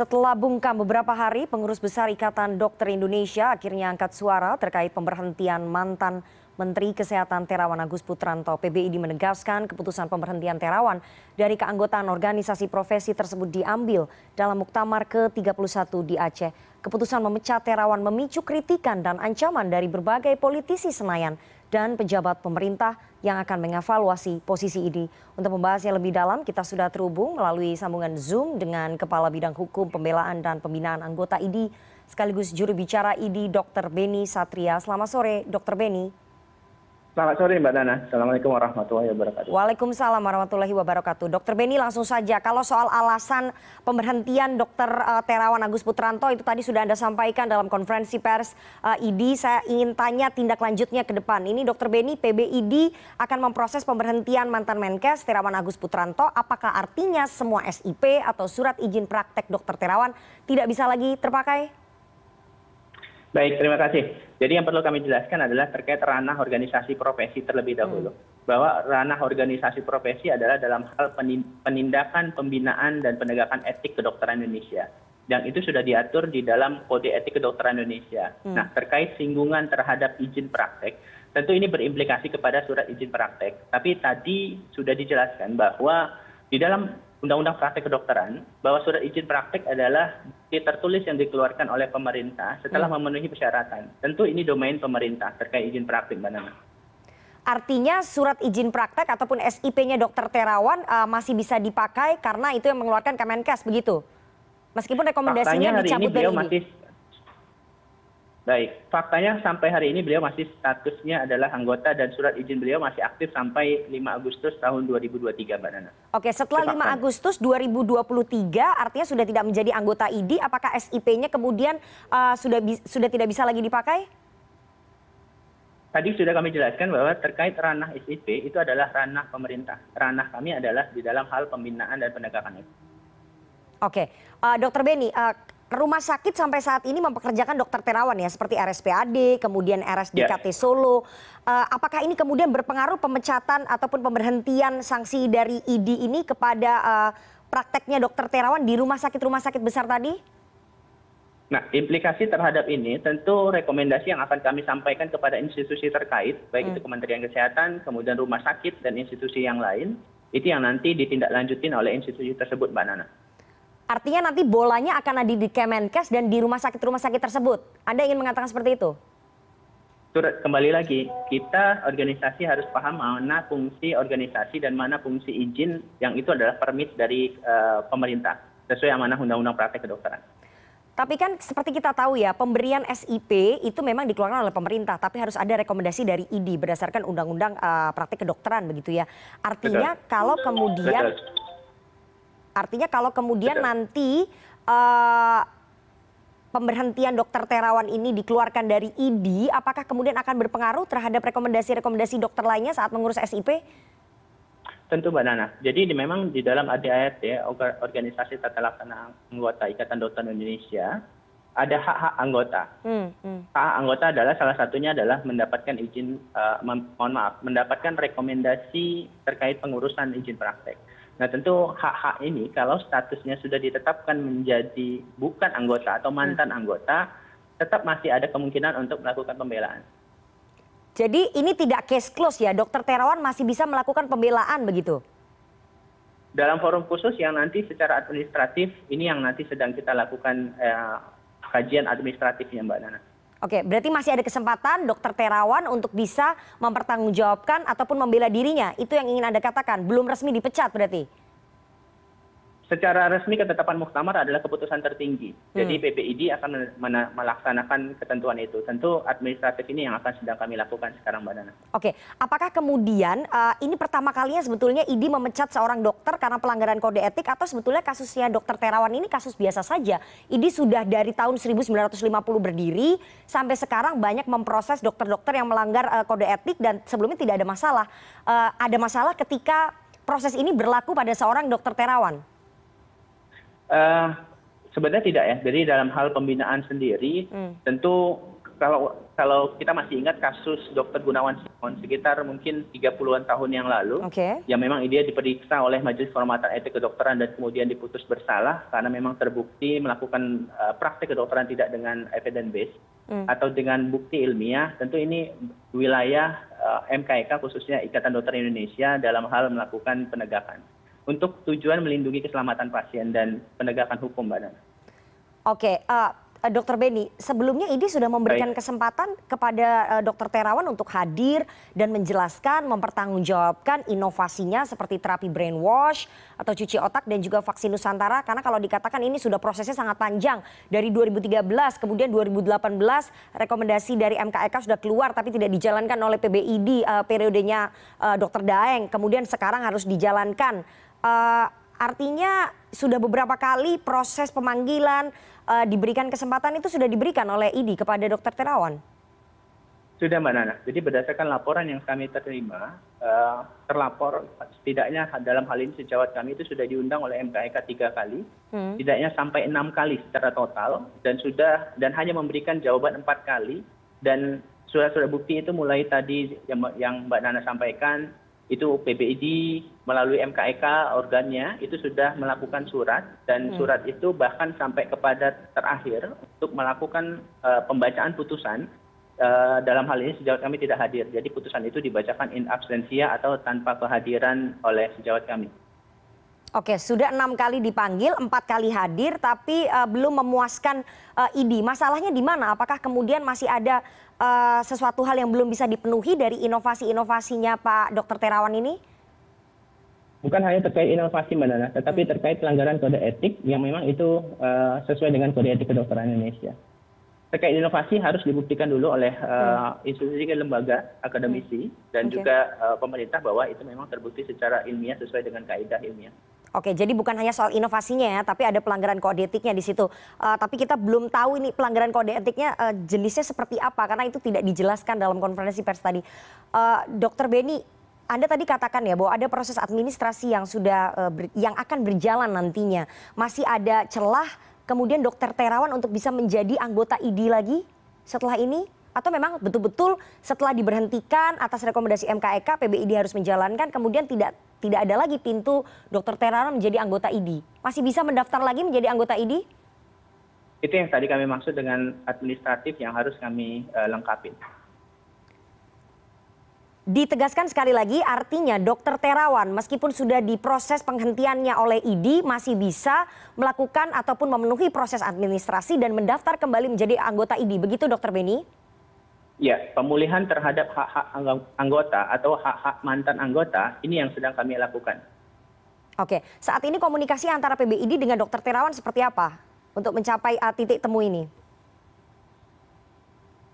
Setelah bungkam beberapa hari, pengurus besar Ikatan Dokter Indonesia akhirnya angkat suara terkait pemberhentian mantan Menteri Kesehatan Terawan Agus Putranto. PBID menegaskan keputusan pemberhentian Terawan dari keanggotaan organisasi profesi tersebut diambil dalam muktamar ke-31 di Aceh. Keputusan memecat Terawan memicu kritikan dan ancaman dari berbagai politisi Senayan dan pejabat pemerintah yang akan mengevaluasi posisi ini. Untuk membahasnya lebih dalam, kita sudah terhubung melalui sambungan Zoom dengan Kepala Bidang Hukum Pembelaan dan Pembinaan Anggota ID, sekaligus juru bicara ID Dr. Beni Satria. Selamat sore, Dr. Beni. Selamat sore Mbak Nana. Assalamualaikum warahmatullahi wabarakatuh. Waalaikumsalam warahmatullahi wabarakatuh. Dokter Beni langsung saja, kalau soal alasan pemberhentian Dokter uh, Terawan Agus Putranto itu tadi sudah Anda sampaikan dalam konferensi pers uh, ID, saya ingin tanya tindak lanjutnya ke depan. Ini Dokter Beni, PBID akan memproses pemberhentian mantan Menkes Terawan Agus Putranto. Apakah artinya semua SIP atau surat izin praktek Dokter Terawan tidak bisa lagi terpakai? Baik, terima kasih. Jadi yang perlu kami jelaskan adalah terkait ranah organisasi profesi terlebih dahulu. Hmm. Bahwa ranah organisasi profesi adalah dalam hal penindakan, pembinaan, dan penegakan etik kedokteran Indonesia. Dan itu sudah diatur di dalam Kode Etik Kedokteran Indonesia. Hmm. Nah, terkait singgungan terhadap izin praktek, tentu ini berimplikasi kepada surat izin praktek. Tapi tadi sudah dijelaskan bahwa di dalam undang-undang praktek kedokteran bahwa surat izin praktek adalah tertulis yang dikeluarkan oleh pemerintah setelah hmm. memenuhi persyaratan. Tentu ini domain pemerintah terkait izin praktek, Mbak Nana. Artinya surat izin praktek ataupun SIP-nya dokter Terawan uh, masih bisa dipakai karena itu yang mengeluarkan Kemenkes begitu? Meskipun rekomendasinya dicabut dari ini. Masih baik faktanya sampai hari ini beliau masih statusnya adalah anggota dan surat izin beliau masih aktif sampai 5 Agustus tahun 2023 Mbak Nana. Oke setelah 5 Agustus 2023 artinya sudah tidak menjadi anggota ID apakah SIP-nya kemudian uh, sudah sudah tidak bisa lagi dipakai? Tadi sudah kami jelaskan bahwa terkait ranah SIP itu adalah ranah pemerintah. Ranah kami adalah di dalam hal pembinaan dan penegakan itu. Oke, uh, Dokter Beni, uh, rumah sakit sampai saat ini mempekerjakan dokter terawan ya seperti RSPAD, kemudian RSDKT ya. Solo. Uh, apakah ini kemudian berpengaruh pemecatan ataupun pemberhentian sanksi dari ID ini kepada uh, prakteknya dokter terawan di rumah sakit-rumah sakit besar tadi? Nah, implikasi terhadap ini tentu rekomendasi yang akan kami sampaikan kepada institusi terkait, baik hmm. itu Kementerian Kesehatan, kemudian rumah sakit dan institusi yang lain, itu yang nanti ditindaklanjutin oleh institusi tersebut, Mbak Nana. Artinya nanti bolanya akan ada di Kemenkes dan di rumah sakit-rumah sakit tersebut. Anda ingin mengatakan seperti itu? Kembali lagi, kita organisasi harus paham mana fungsi organisasi dan mana fungsi izin yang itu adalah permit dari uh, pemerintah sesuai amanah Undang-Undang Praktek Kedokteran. Tapi kan seperti kita tahu ya, pemberian SIP itu memang dikeluarkan oleh pemerintah, tapi harus ada rekomendasi dari ID berdasarkan Undang-Undang uh, Praktek Kedokteran begitu ya. Artinya Betul. kalau kemudian Betul artinya kalau kemudian nanti uh, pemberhentian dokter terawan ini dikeluarkan dari idi apakah kemudian akan berpengaruh terhadap rekomendasi-rekomendasi dokter lainnya saat mengurus SIP? Tentu Mbak Nana. Jadi di, memang di dalam ADART, ya, Organisasi Tata Laksana Anggota Ikatan Dokter Indonesia, ada hak-hak anggota. Hmm, hmm. Hak anggota adalah salah satunya adalah mendapatkan izin, uh, mohon maaf, mendapatkan rekomendasi terkait pengurusan izin praktek nah tentu hak hak ini kalau statusnya sudah ditetapkan menjadi bukan anggota atau mantan hmm. anggota tetap masih ada kemungkinan untuk melakukan pembelaan. Jadi ini tidak case close ya, Dokter Terawan masih bisa melakukan pembelaan begitu? Dalam forum khusus yang nanti secara administratif ini yang nanti sedang kita lakukan eh, kajian administratifnya Mbak Nana. Oke, berarti masih ada kesempatan dokter Terawan untuk bisa mempertanggungjawabkan ataupun membela dirinya. Itu yang ingin Anda katakan. Belum resmi dipecat berarti secara resmi ketetapan muktamar adalah keputusan tertinggi. Jadi hmm. PBID akan melaksanakan ketentuan itu. Tentu administratif ini yang akan sedang kami lakukan sekarang Mbak Nana. Oke, apakah kemudian uh, ini pertama kalinya sebetulnya ID memecat seorang dokter karena pelanggaran kode etik atau sebetulnya kasusnya dokter Terawan ini kasus biasa saja? ID sudah dari tahun 1950 berdiri sampai sekarang banyak memproses dokter-dokter yang melanggar uh, kode etik dan sebelumnya tidak ada masalah. Uh, ada masalah ketika proses ini berlaku pada seorang dokter Terawan? Eh, sebenarnya tidak ya jadi dalam hal pembinaan sendiri hmm. tentu kalau kalau kita masih ingat kasus Dr. Gunawan Simon sekitar mungkin 30-an tahun yang lalu, yang memang dia diperiksa oleh Majelis Kehormatan Etik Kedokteran dan kemudian diputus bersalah karena memang terbukti melakukan uh, praktek kedokteran tidak dengan evidence base Hmm. atau dengan bukti ilmiah. Tentu ini wilayah uh, MKEK khususnya Ikatan Dokter Indonesia dalam hal melakukan penegakan untuk tujuan melindungi keselamatan pasien dan penegakan hukum, Mbak Nana. Oke, eh, eh, Dokter Beni, sebelumnya IDI sudah memberikan kesempatan kepada eh, Dokter Terawan untuk hadir dan menjelaskan, mempertanggungjawabkan inovasinya seperti terapi brainwash atau cuci otak dan juga vaksin Nusantara. Karena kalau dikatakan ini sudah prosesnya sangat panjang dari 2013, kemudian 2018 rekomendasi dari MKEK sudah keluar tapi tidak dijalankan oleh PBID eh, periodenya eh, Dokter Daeng. Kemudian sekarang harus dijalankan. Eh, artinya sudah beberapa kali proses pemanggilan eh, diberikan kesempatan itu sudah diberikan oleh ID kepada Dokter Terawan. Sudah Mbak Nana. Jadi berdasarkan laporan yang kami terima, eh, terlapor setidaknya dalam hal ini sejawat kami itu sudah diundang oleh MKEK tiga kali, Hmm. setidaknya sampai enam kali secara total dan sudah dan hanya memberikan jawaban empat kali dan surat-surat bukti itu mulai tadi yang, yang Mbak Nana sampaikan itu PBID melalui MKEK organnya itu sudah melakukan surat dan surat itu bahkan sampai kepada terakhir untuk melakukan eh, pembacaan putusan Eh, dalam hal ini sejawat kami tidak hadir. Jadi putusan itu dibacakan in absentia atau tanpa kehadiran oleh sejawat kami. Oke, sudah enam kali dipanggil, empat kali hadir, tapi eh, belum memuaskan eh, ID. Masalahnya di mana? Apakah kemudian masih ada eh, sesuatu hal yang belum bisa dipenuhi dari inovasi-inovasinya Pak Dokter Terawan ini? Bukan hanya terkait inovasi Mbak Nana, tetapi terkait pelanggaran kode etik yang memang itu eh, sesuai dengan kode etik kedokteran Indonesia. Terkait inovasi harus dibuktikan dulu oleh eh, institusi lembaga akademisi dan Oke. juga eh, pemerintah bahwa itu memang terbukti secara ilmiah sesuai dengan kaidah ilmiah. Oke, jadi bukan hanya soal inovasinya ya, tapi ada pelanggaran kode etiknya di situ. Eh, tapi kita belum tahu ini pelanggaran kode etiknya eh, jenisnya seperti apa karena itu tidak dijelaskan dalam konferensi pers tadi. Eh, Dokter Beni, anda tadi katakan ya bahwa ada proses administrasi yang sudah yang akan berjalan nantinya. Masih ada celah kemudian Dokter Terawan untuk bisa menjadi anggota ID lagi setelah ini? Atau memang betul-betul setelah diberhentikan atas rekomendasi MKEK, PBID harus menjalankan, kemudian tidak tidak ada lagi pintu Dokter Terawan menjadi anggota ID. Masih bisa mendaftar lagi menjadi anggota ID? Itu yang tadi kami maksud dengan administratif yang harus kami eh, lengkapi. Ditegaskan sekali lagi, artinya Dokter Terawan meskipun sudah diproses penghentiannya oleh ID masih bisa melakukan ataupun memenuhi proses administrasi dan mendaftar kembali menjadi anggota ID. Begitu Dokter Beni? Ya, pemulihan terhadap hak-hak anggo- anggota atau hak-hak mantan anggota ini yang sedang kami lakukan. Oke, saat ini komunikasi antara PBID dengan Dokter Terawan seperti apa untuk mencapai uh, titik temu ini?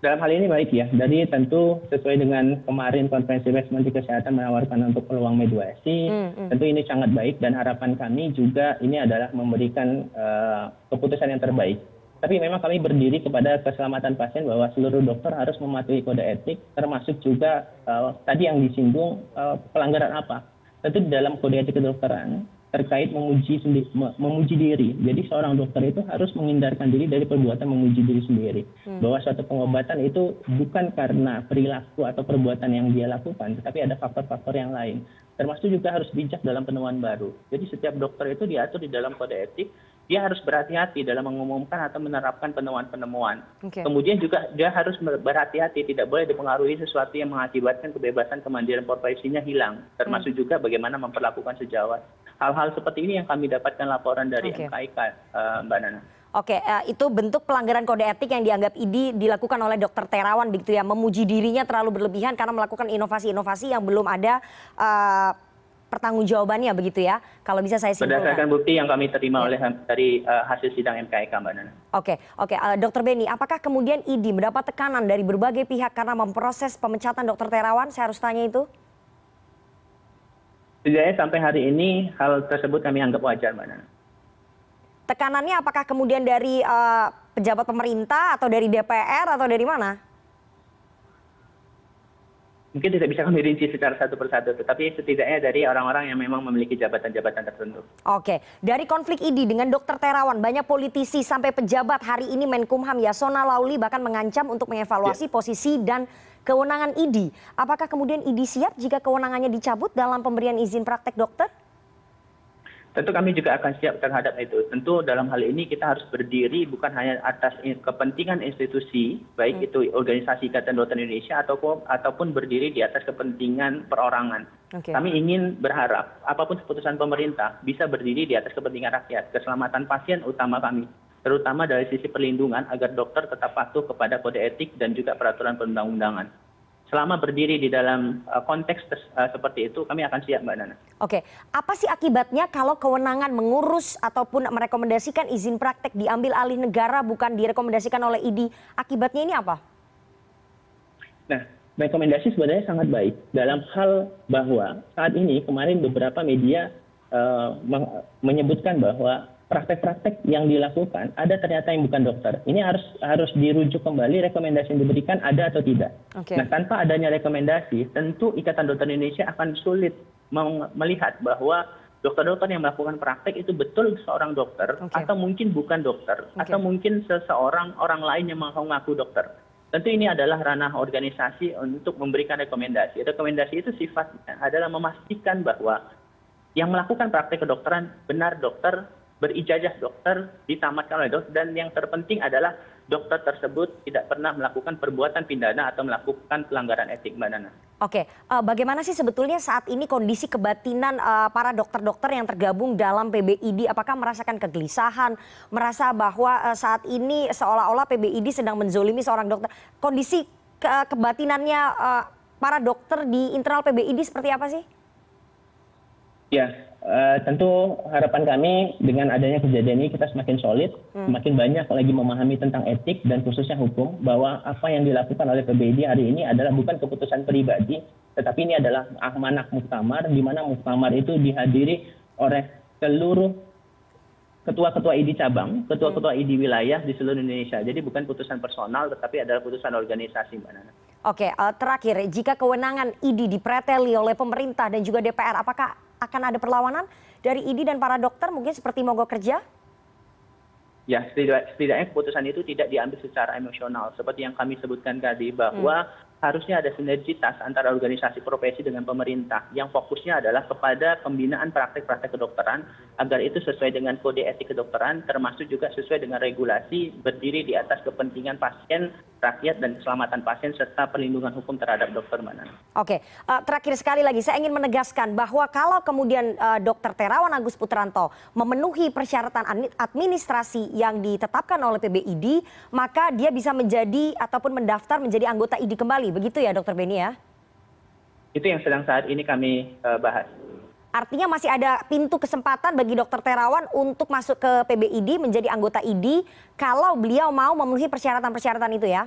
Dalam hal ini baik ya, jadi tentu sesuai dengan kemarin konferensi pers Menteri Kesehatan menawarkan untuk peluang mediasi, Hmm, hmm. tentu ini sangat baik dan harapan kami juga ini adalah memberikan eh, keputusan yang terbaik. Tapi memang kami berdiri kepada keselamatan pasien bahwa seluruh dokter harus mematuhi kode etik, termasuk juga eh, tadi yang disinggung eh, pelanggaran apa. Tentu di dalam kode etik kedokteran terkait memuji sendi- me- memuji diri. Jadi seorang dokter itu harus menghindarkan diri dari perbuatan memuji diri sendiri. Bahwa suatu pengobatan itu bukan karena perilaku atau perbuatan yang dia lakukan, tetapi ada faktor-faktor yang lain. Termasuk juga harus bijak dalam penemuan baru. Jadi setiap dokter itu diatur di dalam kode etik, dia harus berhati-hati dalam mengumumkan atau menerapkan penemuan-penemuan. Oke. Kemudian juga dia harus berhati-hati, tidak boleh dipengaruhi sesuatu yang mengakibatkan kebebasan kemandirian profesinya hilang, termasuk juga bagaimana memperlakukan sejawat. Hal-hal seperti ini yang kami dapatkan laporan dari. MKIK, eh, Mbak Nana. Oke, eh, itu bentuk pelanggaran kode etik yang dianggap ID dilakukan oleh Dokter Terawan begitu ya, memuji dirinya terlalu berlebihan karena melakukan inovasi-inovasi yang belum ada pertanggungjawabannya begitu ya. Kalau bisa saya simpulkan. Berdasarkan bukti yang kami terima oleh dari eh, hasil sidang MKIK, Mbak Nana. Oke, oke, Eh, Dokter Beni, apakah kemudian ID mendapat tekanan dari berbagai pihak karena memproses pemecatan Dokter Terawan? Saya harus tanya itu. Setidaknya sampai hari ini hal tersebut kami anggap wajar, Mbak Nana. Tekanannya apakah kemudian dari eh, pejabat pemerintah atau dari DPR atau dari mana? Mungkin tidak bisa kami rinci secara satu persatu, tetapi setidaknya dari orang-orang yang memang memiliki jabatan-jabatan tertentu. Oke, dari konflik ini dengan Dokter Terawan, banyak politisi sampai pejabat hari ini Menkumham Yasona Lauli bahkan mengancam untuk mengevaluasi ya. posisi dan kewenangan ID. Apakah kemudian ID siap jika kewenangannya dicabut dalam pemberian izin praktek dokter? Tentu kami juga akan siap terhadap itu. Tentu dalam hal ini kita harus berdiri bukan hanya atas kepentingan institusi, baik hmm. itu organisasi Ikatan Dokter Indonesia ataupun ataupun berdiri di atas kepentingan perorangan. Okay. Kami ingin berharap apa pun keputusan pemerintah bisa berdiri di atas kepentingan rakyat, keselamatan pasien utama kami, terutama dari sisi perlindungan agar dokter tetap patuh kepada kode etik dan juga peraturan perundang-undangan selama berdiri di dalam uh, konteks uh, seperti itu kami akan siap mbak nana. oke apa sih akibatnya kalau kewenangan mengurus ataupun merekomendasikan izin praktek diambil alih negara bukan direkomendasikan oleh idi akibatnya ini apa nah rekomendasi sebenarnya sangat baik dalam hal bahwa saat ini kemarin beberapa media uh, menyebutkan bahwa praktek-praktek yang dilakukan ada ternyata yang bukan dokter. Ini harus harus dirujuk kembali rekomendasi yang diberikan ada atau tidak. Okay. Nah, tanpa adanya rekomendasi, tentu Ikatan Dokter Indonesia akan sulit melihat bahwa dokter-dokter yang melakukan praktek itu betul seorang dokter okay. atau mungkin bukan dokter okay. atau mungkin seseorang orang lain yang mengaku dokter. Tentu ini adalah ranah organisasi untuk memberikan rekomendasi. Rekomendasi itu sifatnya adalah memastikan bahwa yang melakukan praktek kedokteran benar dokter berijazah dokter ditamatkan oleh dokter dan yang terpenting adalah dokter tersebut tidak pernah melakukan perbuatan pidana atau melakukan pelanggaran etik mbak nana. Oke, uh, bagaimana sih sebetulnya saat ini kondisi kebatinan uh, para dokter-dokter yang tergabung dalam PBID? Apakah merasakan kegelisahan, merasa bahwa uh, saat ini seolah-olah PBID sedang menzolimi seorang dokter? Kondisi ke kebatinannya uh, para dokter di internal PBID seperti apa sih? Ya, Eh, tentu harapan kami dengan adanya kejadian ini kita semakin solid, hmm. semakin banyak lagi memahami tentang etik dan khususnya hukum bahwa apa yang dilakukan oleh PBID hari ini adalah bukan keputusan pribadi, tetapi ini adalah amanah muktamar di mana muktamar itu dihadiri oleh seluruh ketua-ketua ID cabang, ketua-ketua. ID wilayah di seluruh Indonesia. Jadi bukan putusan personal, tetapi adalah putusan organisasi, Mbak Nana. Oke, uh, terakhir, jika kewenangan ID dipreteli oleh pemerintah dan juga DPR, apakah akan ada perlawanan dari idi dan para dokter mungkin seperti mogok kerja? Ya, setidaknya keputusan itu tidak diambil secara emosional. Seperti yang kami sebutkan tadi, bahwa harusnya ada sinergitas antara organisasi profesi dengan pemerintah yang fokusnya adalah kepada pembinaan praktek-praktek kedokteran agar itu sesuai dengan kode etik kedokteran termasuk juga sesuai dengan regulasi berdiri di atas kepentingan pasien, rakyat dan keselamatan pasien serta perlindungan hukum terhadap dokter mana. Oke, uh, terakhir sekali lagi saya ingin menegaskan bahwa kalau kemudian uh, Dokter Terawan Agus Putranto memenuhi persyaratan administrasi yang ditetapkan oleh PBID, maka dia bisa menjadi ataupun mendaftar menjadi anggota ID kembali begitu ya dokter Beni ya? Itu yang sedang saat ini kami uh, bahas. Artinya masih ada pintu kesempatan bagi dokter Terawan untuk masuk ke PBID menjadi anggota ID kalau beliau mau memenuhi persyaratan-persyaratan itu ya?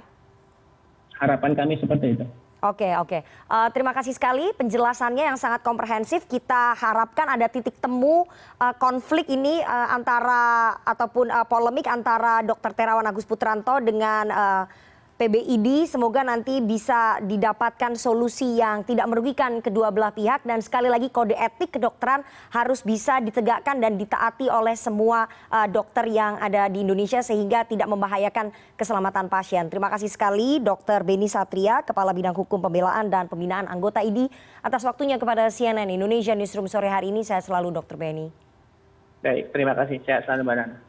Harapan kami seperti itu. Oke oke, uh, terima kasih sekali penjelasannya yang sangat komprehensif. Kita harapkan ada titik temu uh, konflik ini uh, antara ataupun uh, polemik antara Dokter Terawan Agus Putranto dengan uh, PBID semoga nanti bisa didapatkan solusi yang tidak merugikan kedua belah pihak dan sekali lagi kode etik kedokteran harus bisa ditegakkan dan ditaati oleh semua uh, dokter yang ada di Indonesia sehingga tidak membahayakan keselamatan pasien. Terima kasih sekali Dr. Beni Satria, Kepala Bidang Hukum Pembelaan dan Pembinaan Anggota ID atas waktunya kepada CNN Indonesia Newsroom sore hari ini. Saya selalu Dr. Beni. Baik, terima kasih. Sehat selalu.